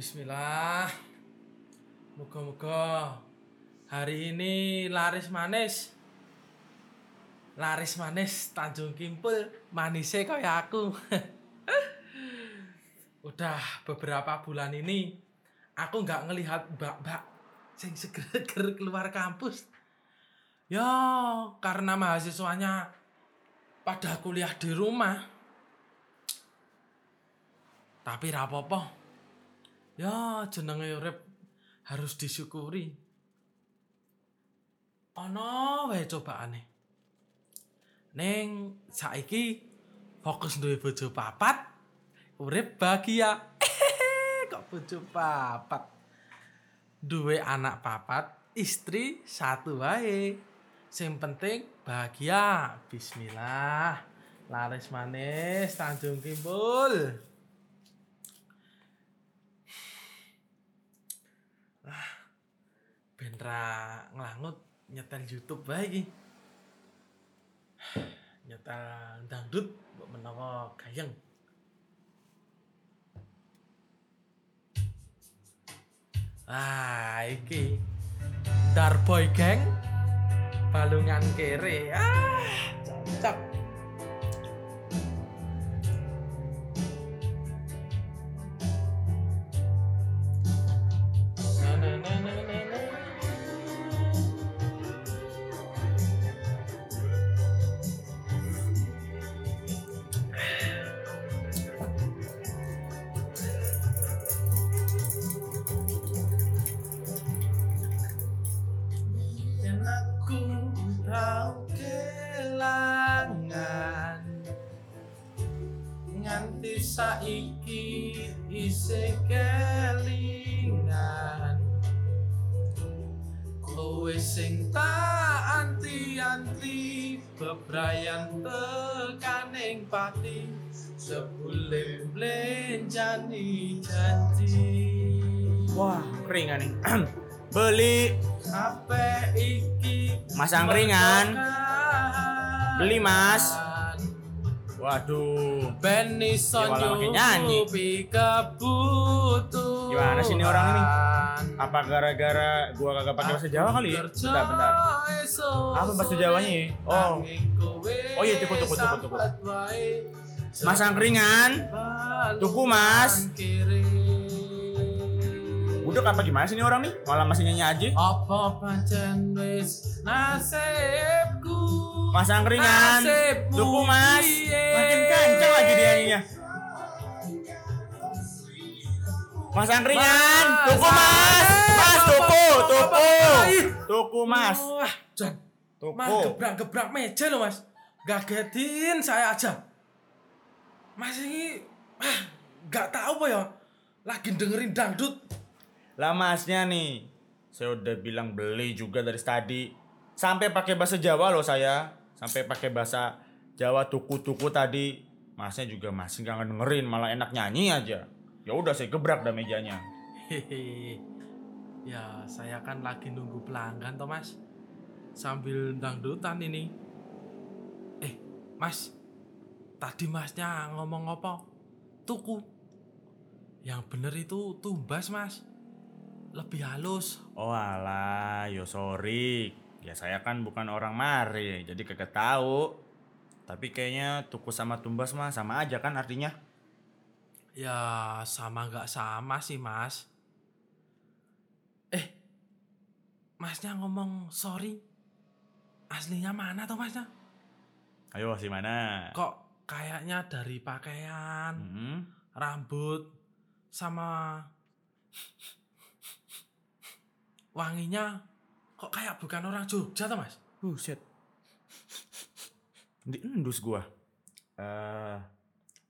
Bismillah. Moga-moga hari ini laris manis. Laris manis Tanjung Kimpul, manisnya kayak aku. Udah beberapa bulan ini aku nggak ngelihat mbak-mbak sing seger-seger keluar kampus. Ya, karena mahasiswanya pada kuliah di rumah. Tapi rapopo. Ya, jenenge urip harus disyukuri. Ana wae cobaane. Ning saiki fokus duwe bojo papat, urip bahagia. Kok bojo papat? Duwe anak papat, istri satu wae. Sing penting bahagia. Bismillah. Laris manis Tanjung Kimpul. Ben ra nglangut nyetel YouTube bae iki. Nyetel dangdut mbok menawa gayeng. Ah, iki Darboy Gang Balungan kere. Ah, cocok. Bebrayan tekaning pati sebule blenjani janji Wah, keringan nih. Beli Ape iki Mas angkringan. berkahan. Beli, Mas. Waduh. Ben iso malah makin nyanyi. kebutuhan Gimana sih ini orang ini? Apa gara-gara gua kagak pakai bahasa Jawa kali? Bentar, bentar. Apa bahasa Jawanya ya? Oh. Oh iya, tuku, tuku, tuku, tuku. Mas angkringan. Tuku, Mas. Udah apa gimana sih ini orang nih? Malah masih nyanyi aja. Apa pancen wis nasibku Mas angkringan. Nasibmu Tuku, Mas. Makin kencang lagi dia nyanyinya. Mas angkringan, Mas, tuku mas, mas. Tuku, tuku, tuku mas, Wah, Jan. Mas tuku. gebrak-gebrak meja loh mas. Gagetin saya aja. Mas ini ah, Gak tahu apa ya. Lagi dengerin dangdut. Lah masnya nih, saya udah bilang beli juga dari tadi. Sampai pakai bahasa Jawa loh saya, sampai pakai bahasa Jawa tuku-tuku tadi. Masnya juga masih nggak dengerin, malah enak nyanyi aja. Ya udah saya gebrak dah mejanya. Hehehe Ya saya kan lagi nunggu pelanggan toh mas Sambil dangdutan ini Eh mas Tadi masnya ngomong apa? Tuku Yang bener itu tumbas mas Lebih halus Oh alah, yo sorry. Ya saya kan bukan orang mari, jadi kagak tahu. Tapi kayaknya tuku sama tumbas mah sama aja kan artinya. Ya sama nggak sama sih mas Eh Masnya ngomong sorry Aslinya mana tuh masnya? Ayo si mana? Kok kayaknya dari pakaian Hmm? rambut sama wanginya kok kayak bukan orang Jogja tuh mas? Buset. Di endus gua. Eh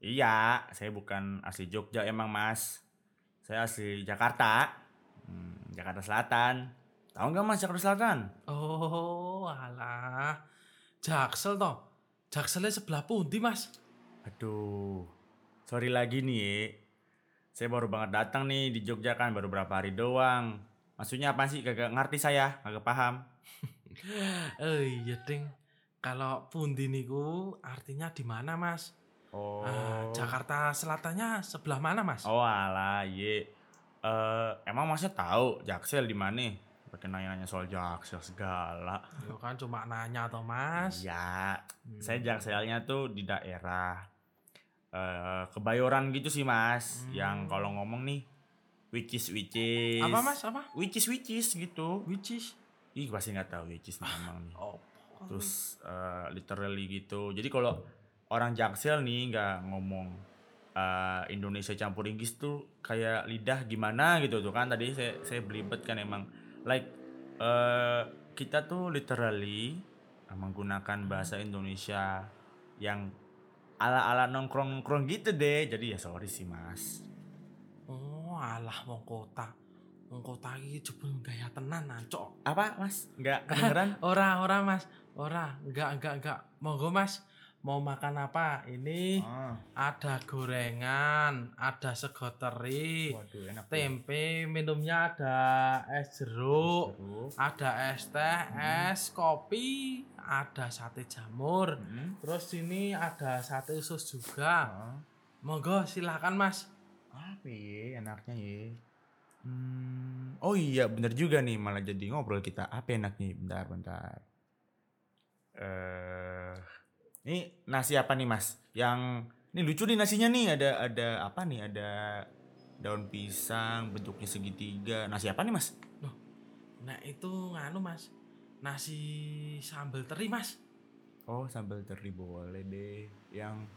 iya, saya bukan asli Jogja emang Mas. Saya asli Jakarta. Hmm, Jakarta Selatan. Tahu nggak Mas Jakarta Selatan? Oh alah Jaksel toh Jakselnya sebelah pundi mas? Aduh, sorry lagi nih. Saya baru banget datang nih di Jogja kan, baru berapa hari doang. Maksudnya apa sih? Kagak ngerti saya, kagak paham. Eh iya ding Kalau pundi niku artinya di mana mas? Oh. Ah, Jakarta Selatannya sebelah mana mas? Oh alah, ye. Eh, emang masnya tahu Jaksel di mana? Pakai nanya-nanya soal Jaksel segala. Yo kan cuma nanya toh mas. Ya, Hmm. saya Jakselnya tuh di daerah eh Kebayoran gitu sih mas. Hmm. Yang kalau ngomong nih, which is which is. Apa mas? Apa? Which is which is gitu. Which is? Ih pasti nggak tahu which is nih emang nih. Oh. Terus eh, literally gitu. Jadi kalau orang Jaksel nih nggak ngomong eh, Indonesia campur Inggris tuh kayak lidah gimana gitu tuh kan tadi saya saya belibet kan emang like eh kita tuh literally menggunakan bahasa Indonesia yang ala-ala nongkrong-nongkrong gitu deh. Jadi ya sorry sih Mas. Alah wong kota. Wong kota iki jebul gaya tenan nancok. Apa Mas? Nggak kedengeran? Ora, ora Mas. Ora, enggak enggak enggak. Monggo Mas. Mau makan apa? Ini Oh, ada gorengan, ada sego teri, waduh enak. tuh. tempe, minumnya ada es jeruk, Jeruk. ada es teh, es kopi, ada sate jamur. Hmm. Terus ini ada sate usus juga. Oh. Monggo silakan Mas. Apa ya enaknya ya? Hmm, oh iya bener juga nih malah jadi ngobrol kita. Apa enaknya? Bentar, bentar. Eh, ini nasi apa nih mas? Yang ini lucu nih nasinya nih. Ada ada apa nih? Ada daun pisang bentuknya segitiga. Nasi apa nih mas? Nah, itu nganu Mas. Nasi sambal teri Mas. Oh sambal teri boleh deh. Yang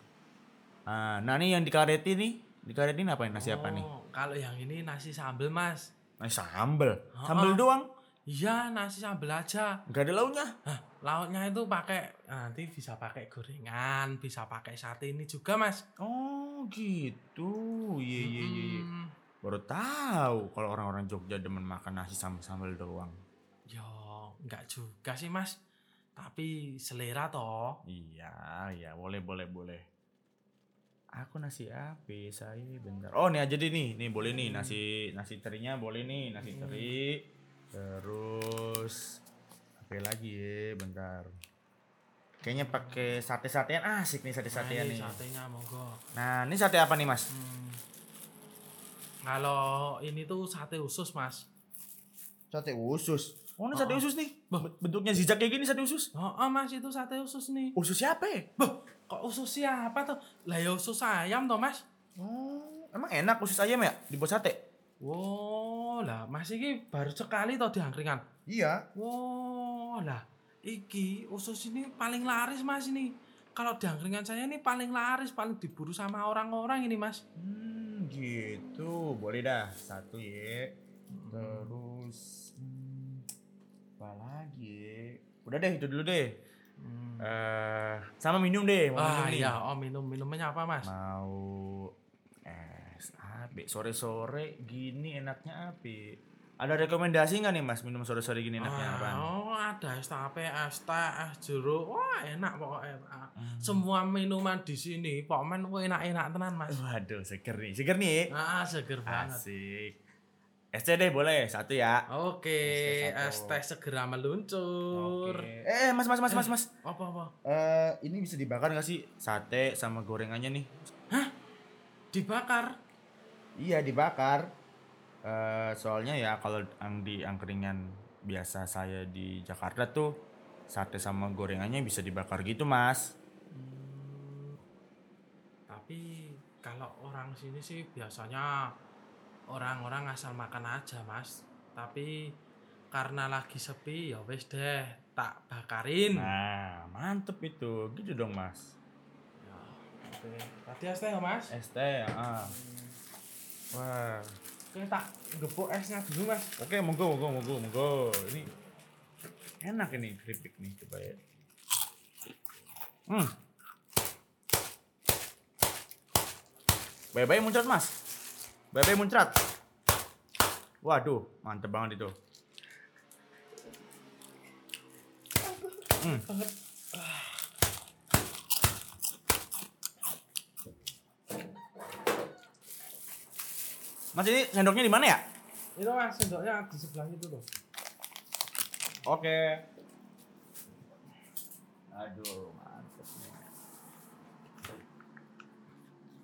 ah, nah nih yang dikaretin nih. Dikaretin apa? Nasi apa nih? Oh, Kalau yang ini nasi sambal Mas. Nasi sambal. Oh, Sambal oh. doang. Iya, nasi sambal aja. Gak ada lauknya. Hah, lauknya itu pakai nanti bisa pakai gorengan, bisa pakai sate ini juga, Mas. Oh gitu, iya iya iya. iya. Baru tahu kalau orang-orang Jogja demen makan nasi sama sambal doang. Yo, enggak juga sih, Mas. Tapi selera toh. Iya iya boleh boleh boleh. Aku nasi apa? Saya bentar. Oh nih aja deh nih, nih boleh nih nasi nasi terinya boleh nih nasi Hmm. teri. Terus apa lagi ya? Bentar. Kayaknya pakai sate-satean asik nih sate-satean Nah, ini nih. Satenya monggo. Nah ini sate apa nih mas? Hmm. Kalau ini tuh sate usus, Mas. Sate usus. Oh ini Oh, sate usus nih. Bentuknya zigzag kayak gini sate usus. Oh, oh, Mas itu sate usus nih. Usus siapa ya? Kok usus siapa tuh? Lah ya usus ayam toh, Mas. Oh, emang enak usus ayam ya dibuat sate? Wow, lah Mas iki baru sekali toh diangkringan. Iya. Wow, lah iki usus ini paling laris Mas ini. Kalau diangkringan saya ini paling laris, paling diburu sama orang-orang ini Mas. Hmm, gitu. Boleh dah. Satu ya. Terus hmm, apa lagi? Udah deh, itu dulu deh. Hmm. Eh, sama minum deh, mau minum Ah nih. iya, oh minum minumnya apa Mas? Mau es apa? Sore-sore gini enaknya apa? Ada rekomendasi nggak nih Mas minum sore-sore gini enaknya Ah, apaan? oh ada es tape, es teh, es jeruk. Wah enak pokoknya. Hmm. Semua minuman di sini pokoknya enak-enak tenan Mas. Waduh, seger nih. Seger nih. Ah seger banget. Asik. Teh deh boleh satu ya. Oke, teh teh segera meluncur. Oke. Eh, Mas, Mas, Mas, Mas, Mas. Apa apa? Eh, ini bisa dibakar nggak sih sate sama gorengannya nih? Dibakar. Iya, dibakar. Eh, soalnya ya kalau yang di angkringan biasa saya di Jakarta tuh sate sama gorengannya bisa dibakar gitu, Mas. Hmm, tapi kalau orang sini sih biasanya orang-orang asal makan aja mas tapi karena lagi sepi ya wes deh tak bakarin Nah, mantep itu. Gitu dong, Mas. Ya, oke tadi es teh ya mas Es teh, ah. Wah. oke tak gepuk esnya dulu mas Oke, monggo, monggo, monggo, monggo. Ini enak ini keripik nih, coba ya. Hmm. Bye-bye muncrat, Mas. Bye-bye muncrat. Waduh, mantep banget itu. Hmm. Mas ini sendoknya di mana ya? itu mas sendoknya di sebelah itu tuh Oke. Aduh, mantep.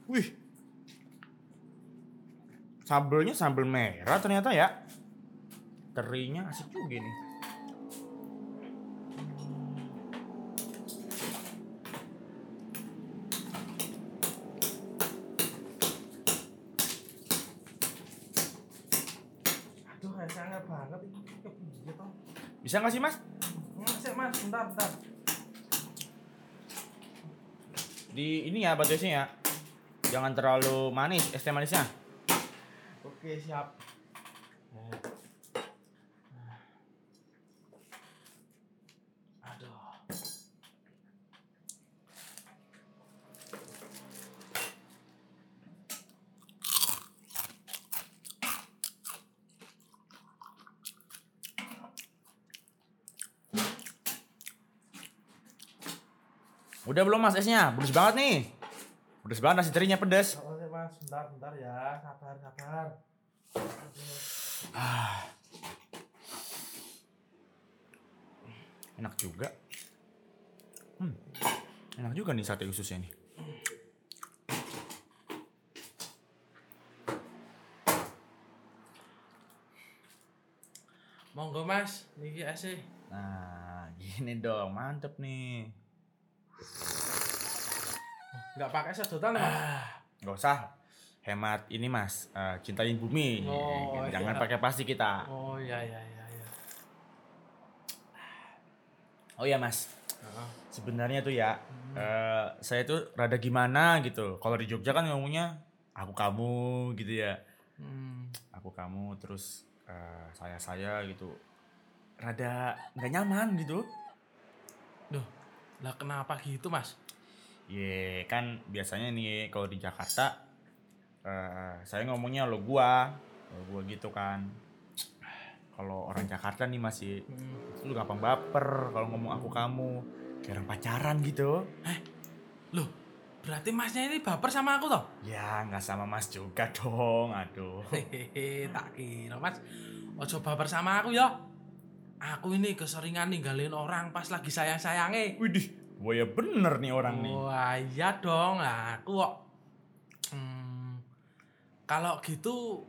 Wih. Sambelnya sambel merah ternyata ya. Terinya asik juga nih. Aduh, sangat banget ini. Bisa nggak sih mas? Masih mas, bentar, bentar. Di ini ya batunya ya. Jangan terlalu manis es teh manisnya. Oke, siap. Aduh. Udah belum mas esnya? Pedes banget nih. Pedes banget nasi terinya pedes. Oke, mas, bentar, bentar ya. Sabar, sabar. Aduh. Enak juga. Hmm. Enak juga nih sate ususnya nih. Monggo, Mas. Niki ase. Nah, gini dong, mantep nih. Enggak pakai sedotan, Mas. Gak usah hemat ini mas, Eh, cintain bumi. Oh, Jangan iya. pakai plastik kita. Oh, iya iya iya iya. Oh ya mas, sebenarnya tuh ya, eh, saya tuh rada gimana gitu. Kalau di Jogja kan ngomongnya aku kamu gitu ya, Hmm. aku kamu terus eh, saya saya gitu. Rada nggak nyaman gitu. Duh, lah kenapa gitu, Mas? Ye kan biasanya nih kalau di Jakarta eh, saya ngomongnya lo gua, lo gua gitu kan. Kalau orang Jakarta nih masih Hmm. lu gampang baper kalau ngomong aku kamu kayak orang pacaran gitu. Loh, berarti Masnya ini baper sama aku toh? Ya nggak sama Mas juga dong, aduh. Hehehe, tak kira Mas. Ojo baper sama aku ya. Aku ini keseringan ninggalin orang pas lagi sayang-sayangnya. Widih, buaya bener nih orang nih. Wah iya dong, aku kok. Kalau gitu,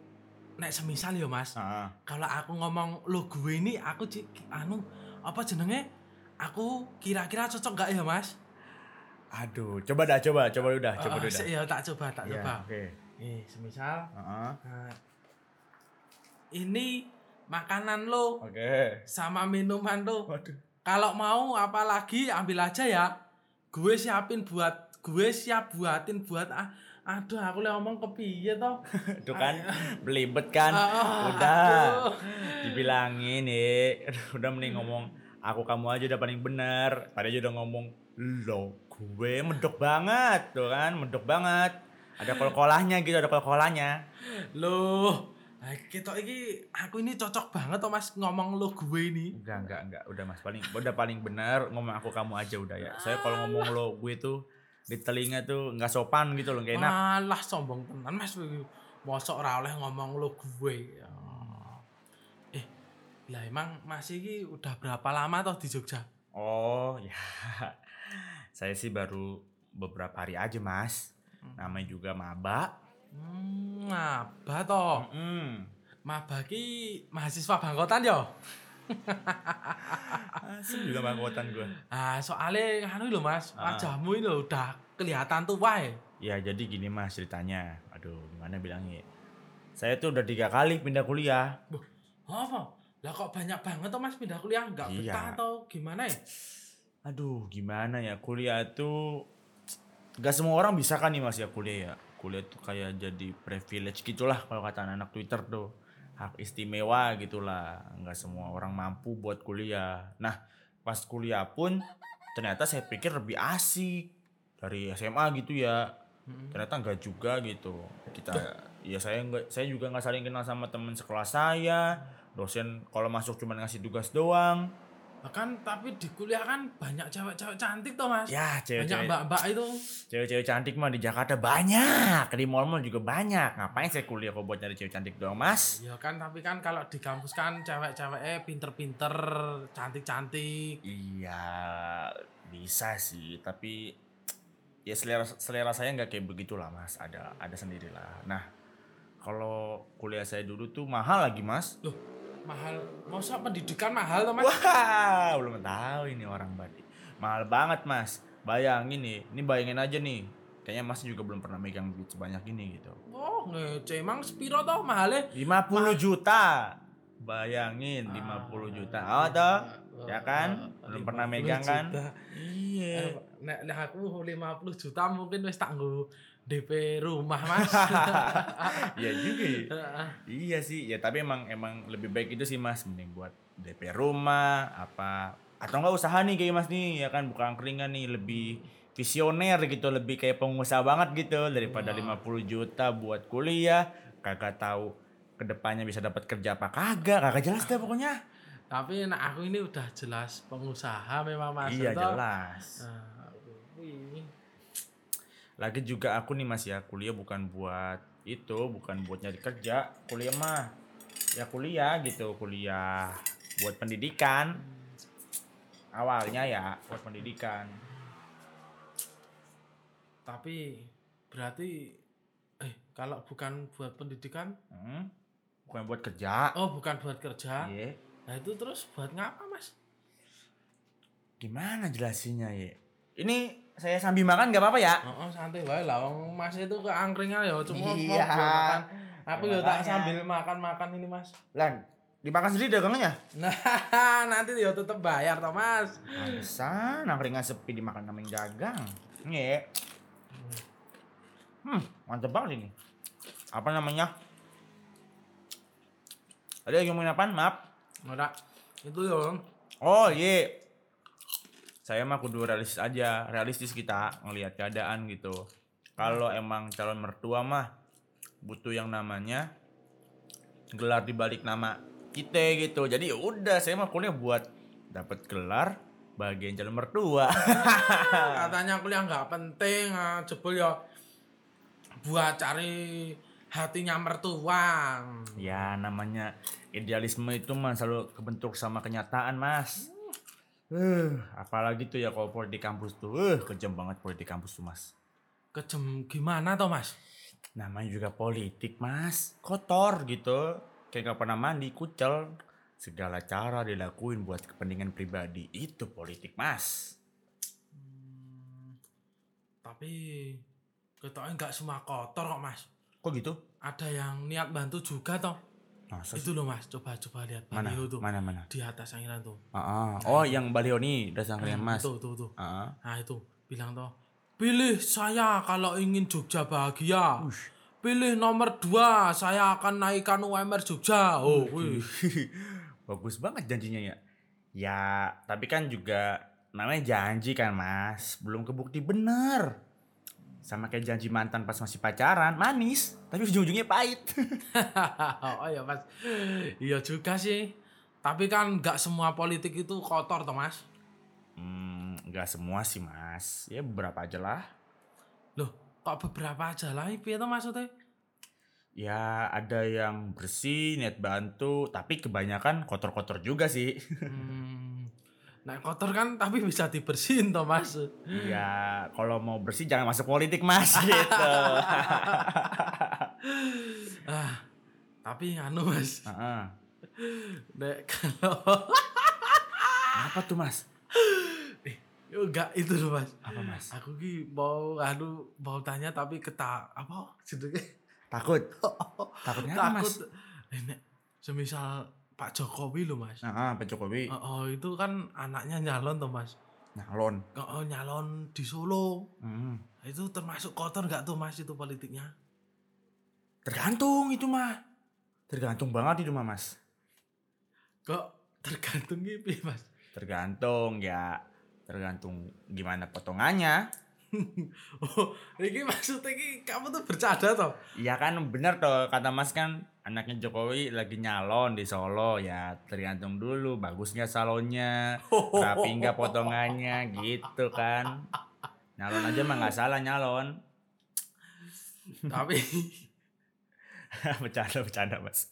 nek semisal ya mas, Ah, kalau aku ngomong lo gue ini, aku ci- anu apa jenenge? Aku kira-kira cocok gak ya mas? aduh, coba dah, coba, coba udah, coba Eh, udah. sik, ya tak coba, tak Iya, coba. Oke. Nih, semisal Heeh. nah, ini makanan lo Oke. sama minuman lo. Waduh. Kalau mau apalagi ambil aja ya. Gue siapin buat gue siap buatin buat ah, aduh aku le ngomong kepiye toh. Tuh kan belibet kan. Ah, udah. aduh. Dibilangin nih. Udah mending ngomong aku kamu aja udah paling bener. Pada aja udah ngomong lo gue medok banget tuh kan, medok banget. Ada kol-kolahnya gitu, ada kol-kolahnya. Loh, nah, kita iki aku ini cocok banget toh Mas ngomong lo gue ini. Enggak, enggak, enggak. Udah Mas paling udah paling bener ngomong aku kamu aja udah ya. Saya kalau ngomong lo gue tuh di telinga tuh nggak sopan gitu loh, nggak enak. Malah sombong tenan Mas. Mosok ora oleh ngomong lo gue. Ya. Eh, lah emang Mas iki udah berapa lama toh di Jogja? Oh, ya. Saya sih baru beberapa hari aja, Mas. Namanya juga maba. Hmm, apa toh? Mm. Maba ki mahasiswa bangkotan yo. Asem juga bangkotan gue. Ah, soalnya anu lho Mas, Ah. wajahmu ini lho udah kelihatan tua ya. Ya jadi gini mas ceritanya. Aduh gimana bilangnya. Saya tuh udah tiga kali pindah kuliah. Apa? Lah kok banyak banget toh Mas pindah kuliah enggak Iya. betah atau gimana ya? Aduh gimana ya kuliah tuh Gak semua orang bisa kan nih mas ya kuliah ya. Kuliah tuh kayak jadi privilege gitulah kalau kata anak Twitter tuh. Hak istimewa gitulah. Gak semua orang mampu buat kuliah. Nah pas kuliah pun ternyata saya pikir lebih asik dari SMA gitu ya. Mm-mm. ternyata enggak juga gitu kita ya saya enggak saya juga nggak saling kenal sama teman sekelas saya dosen kalau masuk cuma ngasih tugas doang Bahkan tapi di kuliah kan banyak cewek-cewek cantik toh Mas. ya banyak cewek-cewek mbak-mbak itu. cewek-cewek cantik mah di Jakarta banyak di mall-mall juga banyak ngapain saya kuliah kok buat nyari cewek cantik doang mas Ya kan tapi kan kalau di kampus kan cewek-ceweknya pinter-pinter, cantik-cantik. iya bisa sih tapi ya selera selera saya nggak kayak begitulah mas ada ada sendirilah nah kalau kuliah saya dulu tuh mahal lagi mas Loh, mahal. Masa pendidikan mahal toh, Mas? wah belum tahu ini orang Bali mahal banget mas bayangin nih ini bayangin aja nih kayaknya mas juga belum pernah megang duit sebanyak ini gitu Oh, ngece emang sepiro toh mahalnya? 50 juta bayangin 50 juta oh toh Ya kan? Belum pernah 50 megang kan? juta. iya Eh, Nek nek aku 50 juta mungkin wis tak nggo DP rumah, Mas. iya juga ya. Iya sih, ya tapi emang emang lebih baik itu sih mas, mending buat DP rumah apa atau enggak usaha nih kayak mas nih ya kan bukan angkringan nih lebih visioner gitu lebih kayak pengusaha banget gitu daripada Wah. 50 juta buat kuliah kagak tahu ke depannya bisa dapat kerja apa kagak kagak jelas deh pokoknya Tapi nek aku ini udah jelas pengusaha memang Mas. iya jelas Nah, kuwi. Lagi juga aku nih mas ya kuliah bukan buat itu bukan buat nyari kerja kuliah mah ya kuliah gitu kuliah buat pendidikan awalnya ya buat pendidikan Tapi berarti eh kalau bukan buat pendidikan, Hmm, bukan buat kerja oh bukan buat kerja. Iya. Nah itu terus buat ngapa Mas? gimana jelasinnya ya ini saya sambil makan nggak apa-apa ya Oh, oh santai wae lah wong Mas itu ke angkringan ya cuma mau Iya. makan. Aku Ya, tak sambil makan-makan ini Mas. lan dimakan sendiri dagangannya Nah, nanti ya tetep bayar toh Mas. Pantesan angkringan sepi dimakan sama dagang. Nge. Hmm, mantep banget ini. Apa namanya? Ada yang ngomongin apaan? Maaf. Ora. Itu ya. Oh, iya. Saya mah kudu realistis aja, realistis kita ngelihat keadaan gitu. Kalau emang calon mertua mah butuh yang namanya gelar di balik nama kita gitu. Jadi ya udah saya mah kuliah buat dapat gelar bagian calon mertua. Katanya kuliah nggak penting, ah, jebul ya buat cari hatinya mertua. ya namanya idealisme itu mah selalu kebentuk sama kenyataan, Mas. Eh, apalagi tuh ya kalau politik kampus tuh, eh kejam banget politik kampus tuh, Mas. Kejem gimana toh Mas? namanya juga politik mas kotor gitu kayak gak pernah mandi kucel segala cara dilakuin buat kepentingan pribadi itu politik mas Hmm, tapi ketoknya nggak semua kotor kok Mas. kok gitu Ada yang niat bantu juga toh. Masa sih? Itu loh Mas, coba coba lihat mana baliho tuh mana mana di atas angkiran tuh. Ah, ah. oh yang baliho nih udah sangkringan mas Tuh tuh tuh. Ah, ah. Nah itu bilang toh, pilih saya kalau ingin Jogja bahagia. Pilih nomor dua, saya akan naikkan UMR Jogja. Oh, wih. bagus banget janjinya ya ya tapi kan juga namanya janji kan mas belum kebukti bener sama kayak janji mantan pas masih pacaran manis tapi ujung-ujungnya pahit oh iya mas, iya juga sih. Tapi kan nggak semua politik itu kotor toh mas. Hmm, nggak semua sih mas, ya beberapa aja lah. Loh, kok beberapa aja lah, piye toh maksudnya? Ya ada yang bersih, niat bantu, tapi kebanyakan kotor-kotor juga sih. Hmm, nah kotor kan tapi bisa dibersihin toh mas. ya kalau mau bersih jangan masuk politik mas gitu. ah, tapi anu mas, Heeh. nek kalau Apa tuh mas? Yo, enggak itu loh mas. Apa mas? Aku ki mau anu mau tanya tapi keta apa jenenge? Takut? Takutnya apa mas? Takut. Eh, nek semisal Pak Jokowi loh mas. Nah, Pak Jokowi Oh, oh, itu kan anaknya nyalon tuh mas. nyalon. Oh, oh, nyalon di Solo. Hmm. Itu termasuk kotor nggak tuh mas itu politiknya? Tergantung itu mah. Tergantung banget itu mah mas. Kok tergantung gitu mas? Tergantung ya. Tergantung gimana potongannya. Oh, ini maksudnya ini kamu tuh bercanda toh? Iya kan bener tuh kata Mas kan anaknya Jokowi lagi nyalon di Solo. Ya tergantung dulu bagusnya salonnya rapi nggak potongannya gitu kan. Nyalon aja mah nggak salah nyalon. Tapi bercanda bercanda Mas.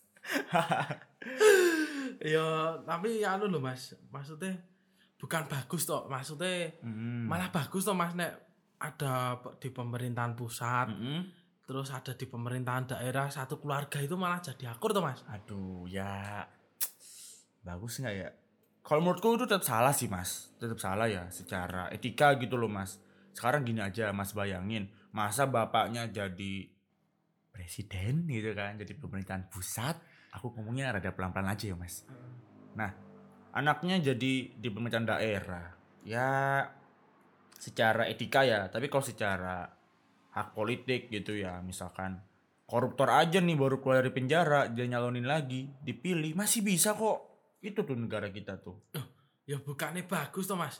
Ya tapi anu loh mas, maksudnya bukan bagus toh, maksudnya Mm. malah bagus toh mas nek ada di pemerintahan pusat Mm-mm. terus ada di pemerintahan daerah satu keluarga itu malah jadi akur tuh mas Aduh, ya bagus nggak ya? Kalau menurutku itu tetap salah sih mas, tetap salah ya secara etika gitu loh mas. Sekarang gini aja mas bayangin, masa bapaknya jadi presiden gitu kan, jadi pemerintahan pusat. Aku ngomongnya rada pelan-pelan aja ya mas. Nah, anaknya jadi di pemerintahan daerah. Ya secara etika ya, tapi kalau secara hak politik gitu ya, misalkan koruptor aja nih baru keluar dari penjara dia nyalonin lagi dipilih masih bisa kok. Itu tuh negara kita tuh. Ya bukannya bagus tuh mas?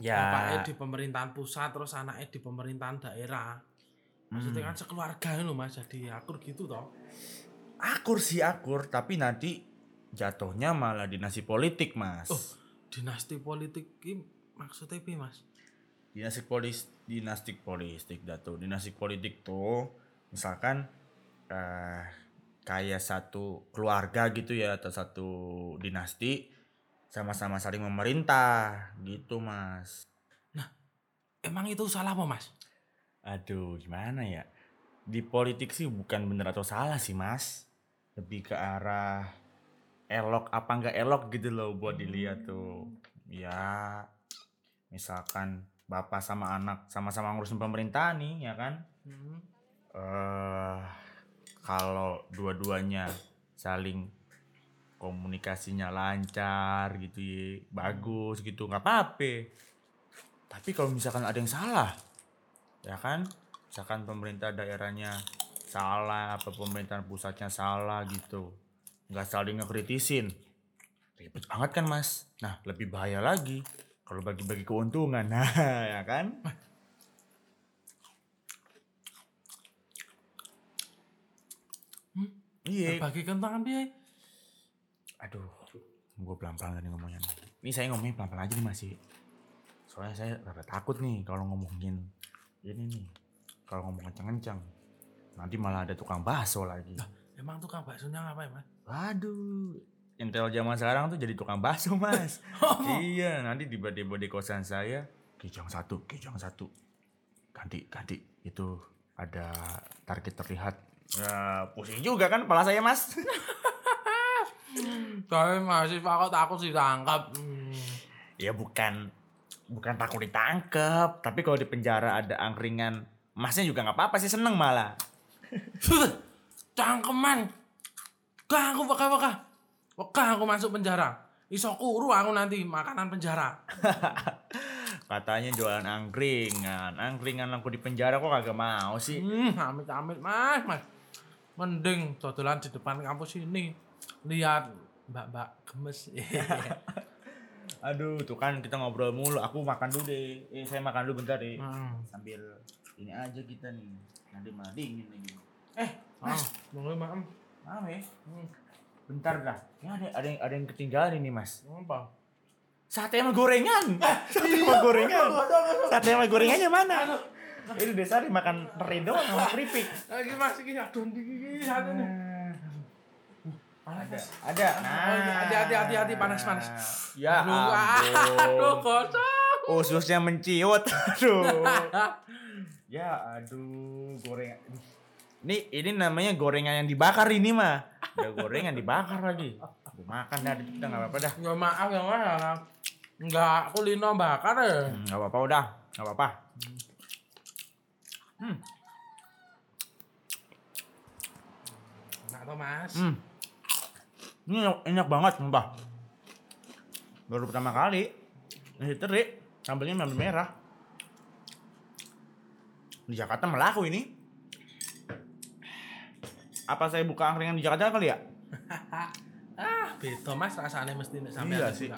Ya. Bapaknya di pemerintahan pusat terus anaknya di pemerintahan daerah. Maksudnya Hmm. kan sekeluarga loh mas jadi akur gitu toh. Akur sih akur tapi nanti jatuhnya malah dinasti politik mas. Oh. dinasti politik ini maksudnya apa mas dinasti polis dinasti politik datu dinasti politik tuh misalkan eh kayak satu keluarga gitu ya atau satu dinasti sama-sama saling memerintah gitu mas emang itu salah apa mas Aduh, gimana ya? Di politik sih bukan bener atau salah sih, Mas. Lebih ke arah elok apa enggak elok gitu loh buat dilihat tuh. Ya, misalkan bapak sama anak sama-sama ngurusin pemerintah nih, ya kan? Hmm. eh kalau dua-duanya saling komunikasinya lancar gitu ya, bagus gitu, nggak apa-apa. Tapi kalau misalkan ada yang salah, ya kan? Misalkan pemerintah daerahnya salah, apa pemerintahan pusatnya salah gitu, nggak saling ngekritisin, ribet banget kan mas? Nah lebih bahaya lagi kalau bagi-bagi keuntungan, nah ya kan? Hmm? Iya. bagi kentangan dia Aduh, gue pelan-pelan tadi ngomongnya. Ini saya ngomongnya pelan-pelan aja nih masih. Soalnya saya rada takut nih kalau ngomongin ini nih. Kalau ngomong kencang-kencang. Nanti malah ada tukang bakso lagi. emang tukang baksonya apa ya mas Waduh, intel zaman sekarang tuh jadi tukang bakso mas. iya, nanti tiba-tiba di kosan saya, kijang satu, kijang satu. Ganti, ganti. Itu ada target terlihat. Ya, pusing juga kan kepala saya mas. tapi masih kok takut sih tangkap hmm. ya bukan bukan takut ditangkep tapi kalau di penjara ada angkringan masnya juga nggak apa-apa sih seneng malah cangkeman Gak aku baka Baka aku masuk penjara Iso kuru aku nanti makanan penjara katanya jualan angkringan angkringan aku di penjara kok kagak mau sih Hmm, amit-amit mas, mas. Mending dodolan di depan kampus ini. Lihat mbak-mbak gemes. aduh tuh kan kita ngobrol mulu aku makan dulu deh eh saya makan dulu bentar deh Hmm. sambil ini aja kita nih nanti malah dingin lagi Eh, mas, boleh maaf. Maaf ya Hmm. Bentar dah. Ini ada ada yang ada yang ketinggalan ini mas. Apa? sate sama gorengan. Sate sama gorengan? Sate sama gorengannya mana? Ini desa makan teri doang sama keripik. Lagi mas, ini aduh gigi satu nih. ada ada. Oh, iya, hati-hati, hati-hati, panas, panas. ya Aduh, aduh, ampun kocok. ususnya menciut. Aduh. Ya aduh gorengan ini ini namanya gorengan yang dibakar ini mah udah gorengan dibakar lagi Gua makan dah kita nggak apa-apa dah Ya maaf ya mas. Enggak kulino bakar ya. Hmm, nggak apa-apa udah nggak apa-apa hmm. Enggak tau mas. Hmm. Ini enak, enak banget, sumpah. Baru pertama kali. Nasi teri, sambelnya sambal merah. Di Jakarta melaku ini. Apa saya buka angkringan di Jakarta kali ya? Ah, beda mas rasanya mesti nek sampean Iya sih.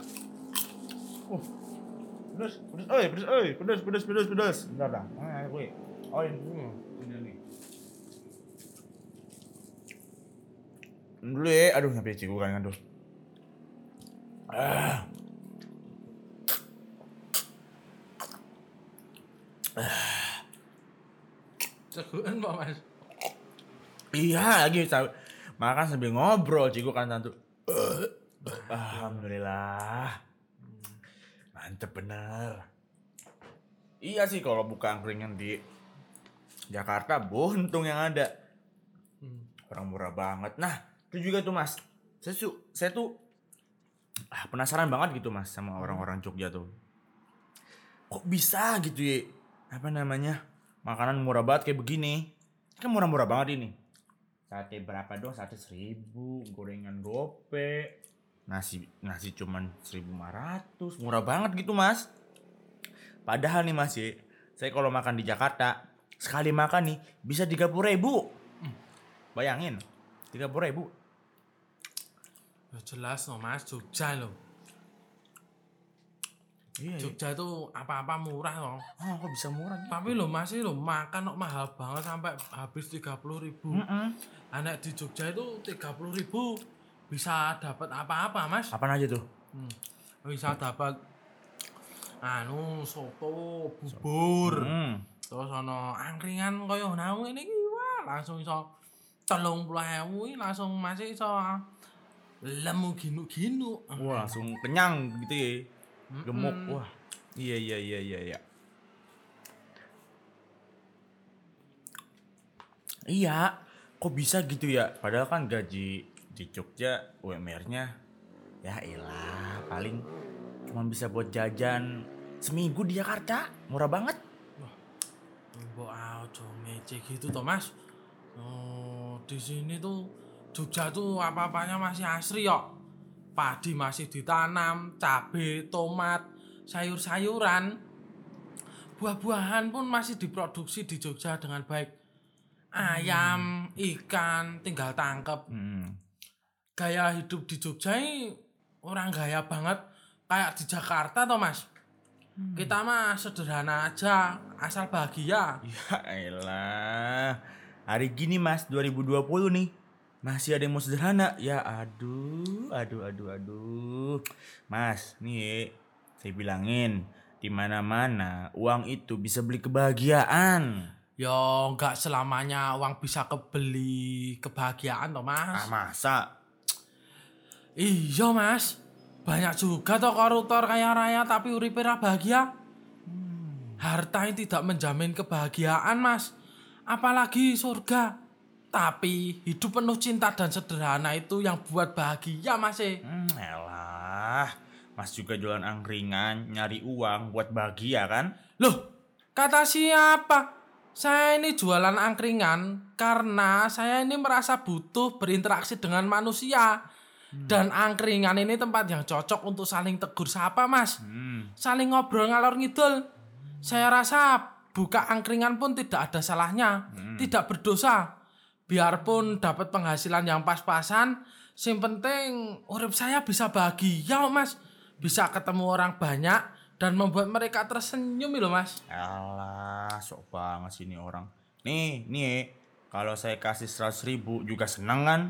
Uh. Pedes, pedes, oi, pedes, oi, pedes, pedes, pedes, pedes. Bentar dah. Mana gue? Oh, ini. Hmm. Ini nih. Dulu ya, aduh sampai ciku kan aduh. Ah. Cegukan Pak Mas. Iya lagi sa- makan sambil ngobrol ciku kan tantu. Alhamdulillah. Mantep bener. Iya sih kalau buka angkringan di Jakarta buntung yang ada. Hmm. Orang murah banget. Nah, itu juga tuh Mas. Saya tuh, saya tuh ah, penasaran banget gitu Mas sama orang-orang Jogja tuh. Kok bisa gitu ya? Apa namanya? Makanan murah banget kayak begini. Kan murah-murah banget ini. Sate berapa dong? Sate seribu, gorengan gope, nasi nasi cuman 1500 murah banget gitu mas. Padahal nih mas ya saya kalau makan di Jakarta sekali makan nih bisa tiga ribu. Bayangin tiga ribu. Ya jelas no mas, Jogja loh. Iya, iya. Jogja itu apa-apa murah loh. oh kok bisa murah gitu Tapi lo masih lo makan kok mahal banget sampai habis tiga puluh ribu. Mm-mm. Anak di Jogja itu tiga puluh ribu bisa dapat apa-apa mas. apaan aja tuh Hmm. Bisa dapat anu soto, bubur, Hmm. terus ono angkringan koyo nau ini wah langsung iso telung puluh ewu langsung masih iso lemu ginu-ginu. wah langsung kenyang gitu ya gemuk Mm-mm. wah iya iya iya iya iya iya kok bisa gitu ya padahal kan gaji di Jogja UMR-nya ya elah paling cuma bisa buat jajan seminggu di Jakarta murah banget Mbok aja ngece gitu toh Mas. Oh, di sini tuh Jogja tuh apa-apanya masih asri kok. Padi masih ditanam, cabe, tomat, sayur-sayuran. Buah-buahan pun masih diproduksi di Jogja dengan baik. Ayam, ikan, tinggal tangkep. Hmm. Gaya hidup di Jogja ini orang gaya banget kayak di Jakarta toh Mas. Kita mah sederhana aja, asal bahagia. ya elah hari gini mas 2020 nih masih ada yang mau sederhana ya aduh aduh aduh aduh mas nih saya bilangin di mana mana uang itu bisa beli kebahagiaan Yo nggak selamanya uang bisa kebeli kebahagiaan toh ah mas. masa Iya mas. Banyak juga toh koruptor kaya raya tapi uripe bahagia. Harta yang tidak menjamin kebahagiaan mas. Apalagi surga. Tapi hidup penuh cinta dan sederhana itu yang buat bahagia mas eh. hmm, elah mas juga jualan angkringan nyari uang buat bahagia kan Loh, kata siapa? Saya ini jualan angkringan karena saya ini merasa butuh berinteraksi dengan manusia. Dan angkringan ini tempat yang cocok untuk saling tegur sapa, Mas. hmm. Saling ngobrol ngalor ngidul. Saya rasa buka angkringan pun tidak ada salahnya, tidak berdosa. Biarpun dapat penghasilan yang pas-pasan, sing penting urip saya bisa bahagia, Mas. Bisa ketemu orang banyak dan membuat mereka tersenyum loh, Mas. Alah, sok banget sih ini orang. Nih, nih, kalau saya kasih 100 ribu juga seneng kan?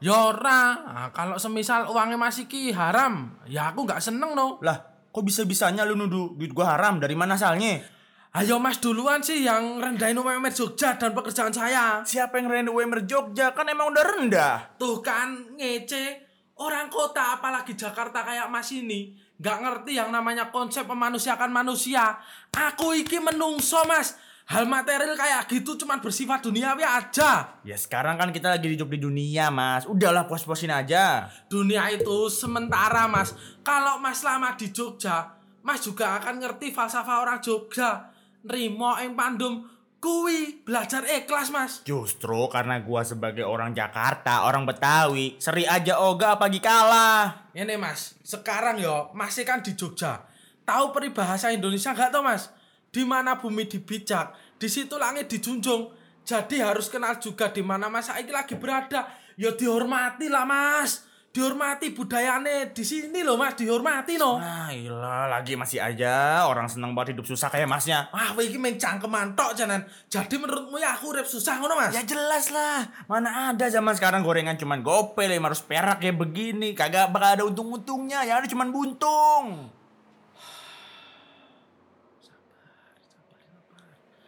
Yora, nah, kalau semisal uangnya masih ki haram, ya aku nggak seneng no. Lah, kok bisa-bisanya lu nuduh duit gua haram? Dari mana asalnya? Ayo mas duluan sih yang rendahin UMR Jogja dan pekerjaan saya. Siapa yang rendah UMR Jogja? Kan emang udah rendah. Tuh kan ngece, orang kota apalagi Jakarta kayak mas ini, nggak ngerti yang namanya konsep memanusiakan manusia. Aku iki menungso mas, hal material kayak gitu cuman bersifat duniawi aja. Ya sekarang kan kita lagi hidup di dunia, Mas. Udahlah puas-puasin aja. Dunia itu sementara mas. Kalau mas lama di Jogja, mas juga akan ngerti falsafah orang Jogja. Nrimo ing pandum kuwi belajar ikhlas mas. Justru karena gua sebagai orang Jakarta, orang Betawi, seri aja oga pagi kalah. Ini mas, sekarang yo masih kan di Jogja. Tahu peribahasa Indonesia nggak tuh mas? Di mana bumi dibijak, di situ langit dijunjung. Jadi harus kenal juga di mana mas Saiki lagi berada. Ya dihormati lah mas. Dihormati budayane di sini loh mas, dihormati no. Nah, ilah, lagi masih aja orang seneng banget hidup susah kayak masnya. Wah, kowe iki meng cangkeman tok janan. Jadi menurutmu ya aku urip susah ngono, Mas? Ya jelas lah, mana ada zaman sekarang gorengan cuman gope 500 perak kayak begini, kagak bakal ada untung-untungnya, yang ada cuman buntung.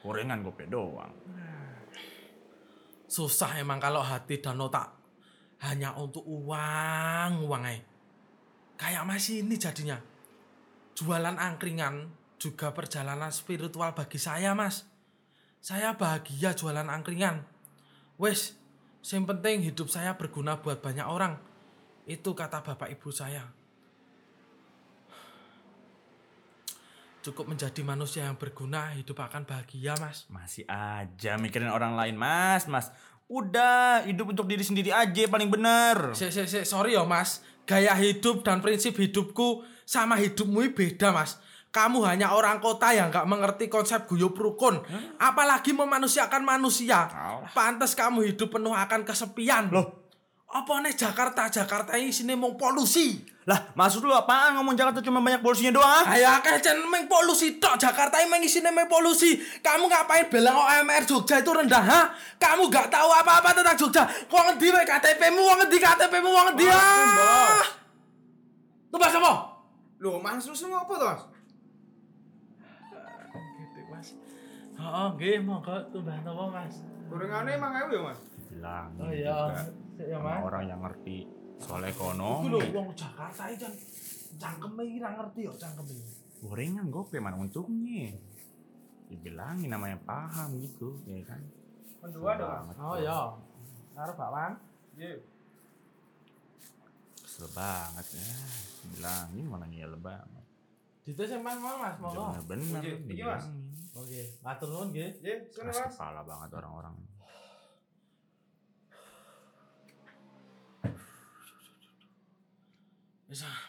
Gorengan gope doang. Susah emang kalau hati dan otak hanya untuk uang, uang aja. Kayak masih ini jadinya. Jualan angkringan juga perjalanan spiritual bagi saya, Mas. Saya bahagia jualan angkringan. Wes, yang penting hidup saya berguna buat banyak orang. Itu kata bapak ibu saya. Cukup menjadi manusia yang berguna, hidup akan bahagia, Mas. Masih aja mikirin orang lain, Mas. Mas, udah hidup untuk diri sendiri aja paling bener. Se, se, se, sorry ya, Mas. Gaya hidup dan prinsip hidupku sama hidupmu beda, Mas. Kamu hanya orang kota yang gak mengerti konsep guyup rukun. Apalagi memanusiakan manusia. Alah. Pantes kamu hidup penuh akan kesepian. Loh, Apa nih Jakarta? Jakarta ini sini mau polusi. lah maksud lu apaan ngomong Jakarta cuma banyak polusinya doang? Ayo akeh jen meng polusi tok. Jakarta ini meng isine meng polusi. Kamu ngapain bilang OMR Jogja itu rendah, ha? Kamu gak tahu apa-apa tentang Jogja. Wong ngendi wae KTP-mu, wong ngendi KTP-mu, wong ngendi ah? Tuh Mas apa? Loh, mas lu semua apa tuh? Gitu, Mas. Oh, nggih, monggo tumbah napa, Mas? Gorengannya emang ayo ya, Mas? Bilang Oh iya, ya sama Mas. orang yang ngerti soal ekonomi. lho wong Jakarta iki jan cangkeme ra ngerti yo cangkeme. Gorengan gope mana untungnya? Dibilangin namanya paham gitu, ya kan? Mendua dong. Oh iya. Karo bakwan. Iya. Kesel banget ya. Bilangin mana ngeyel banget. Dites sing Mas mau Mas, monggo. Bener-bener Oke, iki, Mas. dibilangin. Oke, matur nuwun nggih. Iya, sini, Keras Mas. kepala banget orang-orang. Wis ah.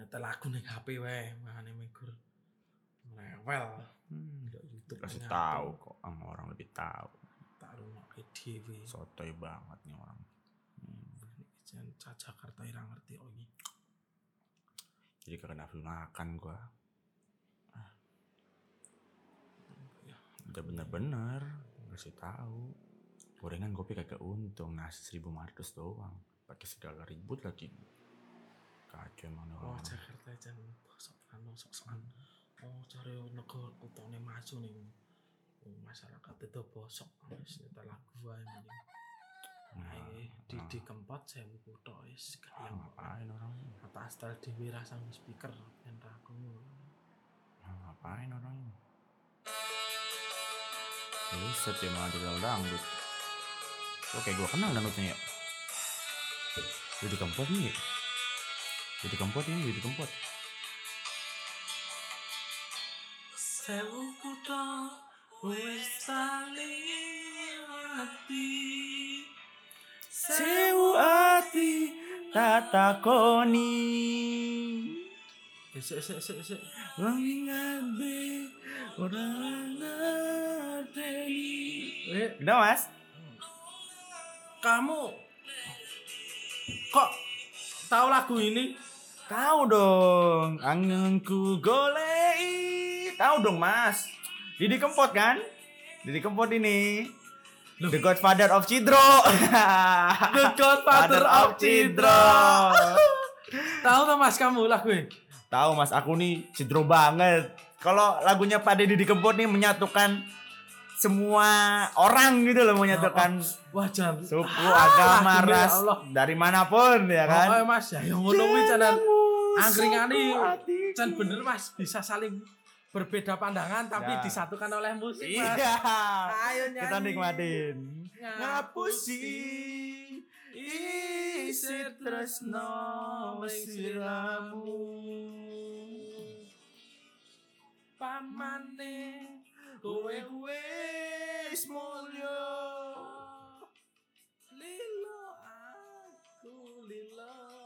Nyetel lagu ning HP wae, makane megur. Rewel. Hmm, YouTube kasih tahu kok sama orang lebih tahu. Tak rungokke dhewe. Sotoy banget nih orang. Hmm. Jan Ca- Jakarta ira ngerti iki. Jadi kagak nafsu makan gua. Ya, Udah bener-bener ngasih tahu. Gorengan kopi kagak untung nasi 1500 doang. Pakai segala ribut lagi. Kacau emang nih Oh, orang. Jakarta jan bosok kan sok-sokan. Oh, cari negara kutone maju ning oh, masyarakat itu bosok wis nyetel lagu wae mending. Nah, Ae Didi Kempot sewu kutho wis ah, kayang ngapain orang? Kata astal dhewe rasang speaker ben ra krungu. Ah, ngapain orang ini? Buset ya malah dikenal dangdut. Oke gua kenal dangdutnya ya. Jadi kempot nih. Jadi kempot ini, jadi kempot. Sewu kutho wis ati. Sewu ati tatakoni. Esek esek esek esek. Wangi ngabe orang ngerteni. Eh, Udah mas? kamu kok tahu lagu ini? Tahu dong, anganku golei. Tahu dong mas. Didi Kempot kan? Didi Kempot ini. The Godfather of Cidro. The Godfather of Cidro. Tahu tak mas kamu lagu ini? Tahu mas, aku nih Cidro banget. Kalau lagunya Pak Deddy Kempot nih menyatukan semua orang gitu loh menyatukan Wah jangan suku, Ah, agama, ya ras Allah. dari mana pun ya kan. Pokoknya mas ya yang ngono kuwi canan hatiku. can bener mas bisa saling berbeda pandangan tapi Ya. disatukan oleh musik mas. Iya. Ayo nyanyi. Kita nikmatin. Ngapusi isir tresno siramu. Pamane going small yo Lilo ah, aku Lilo.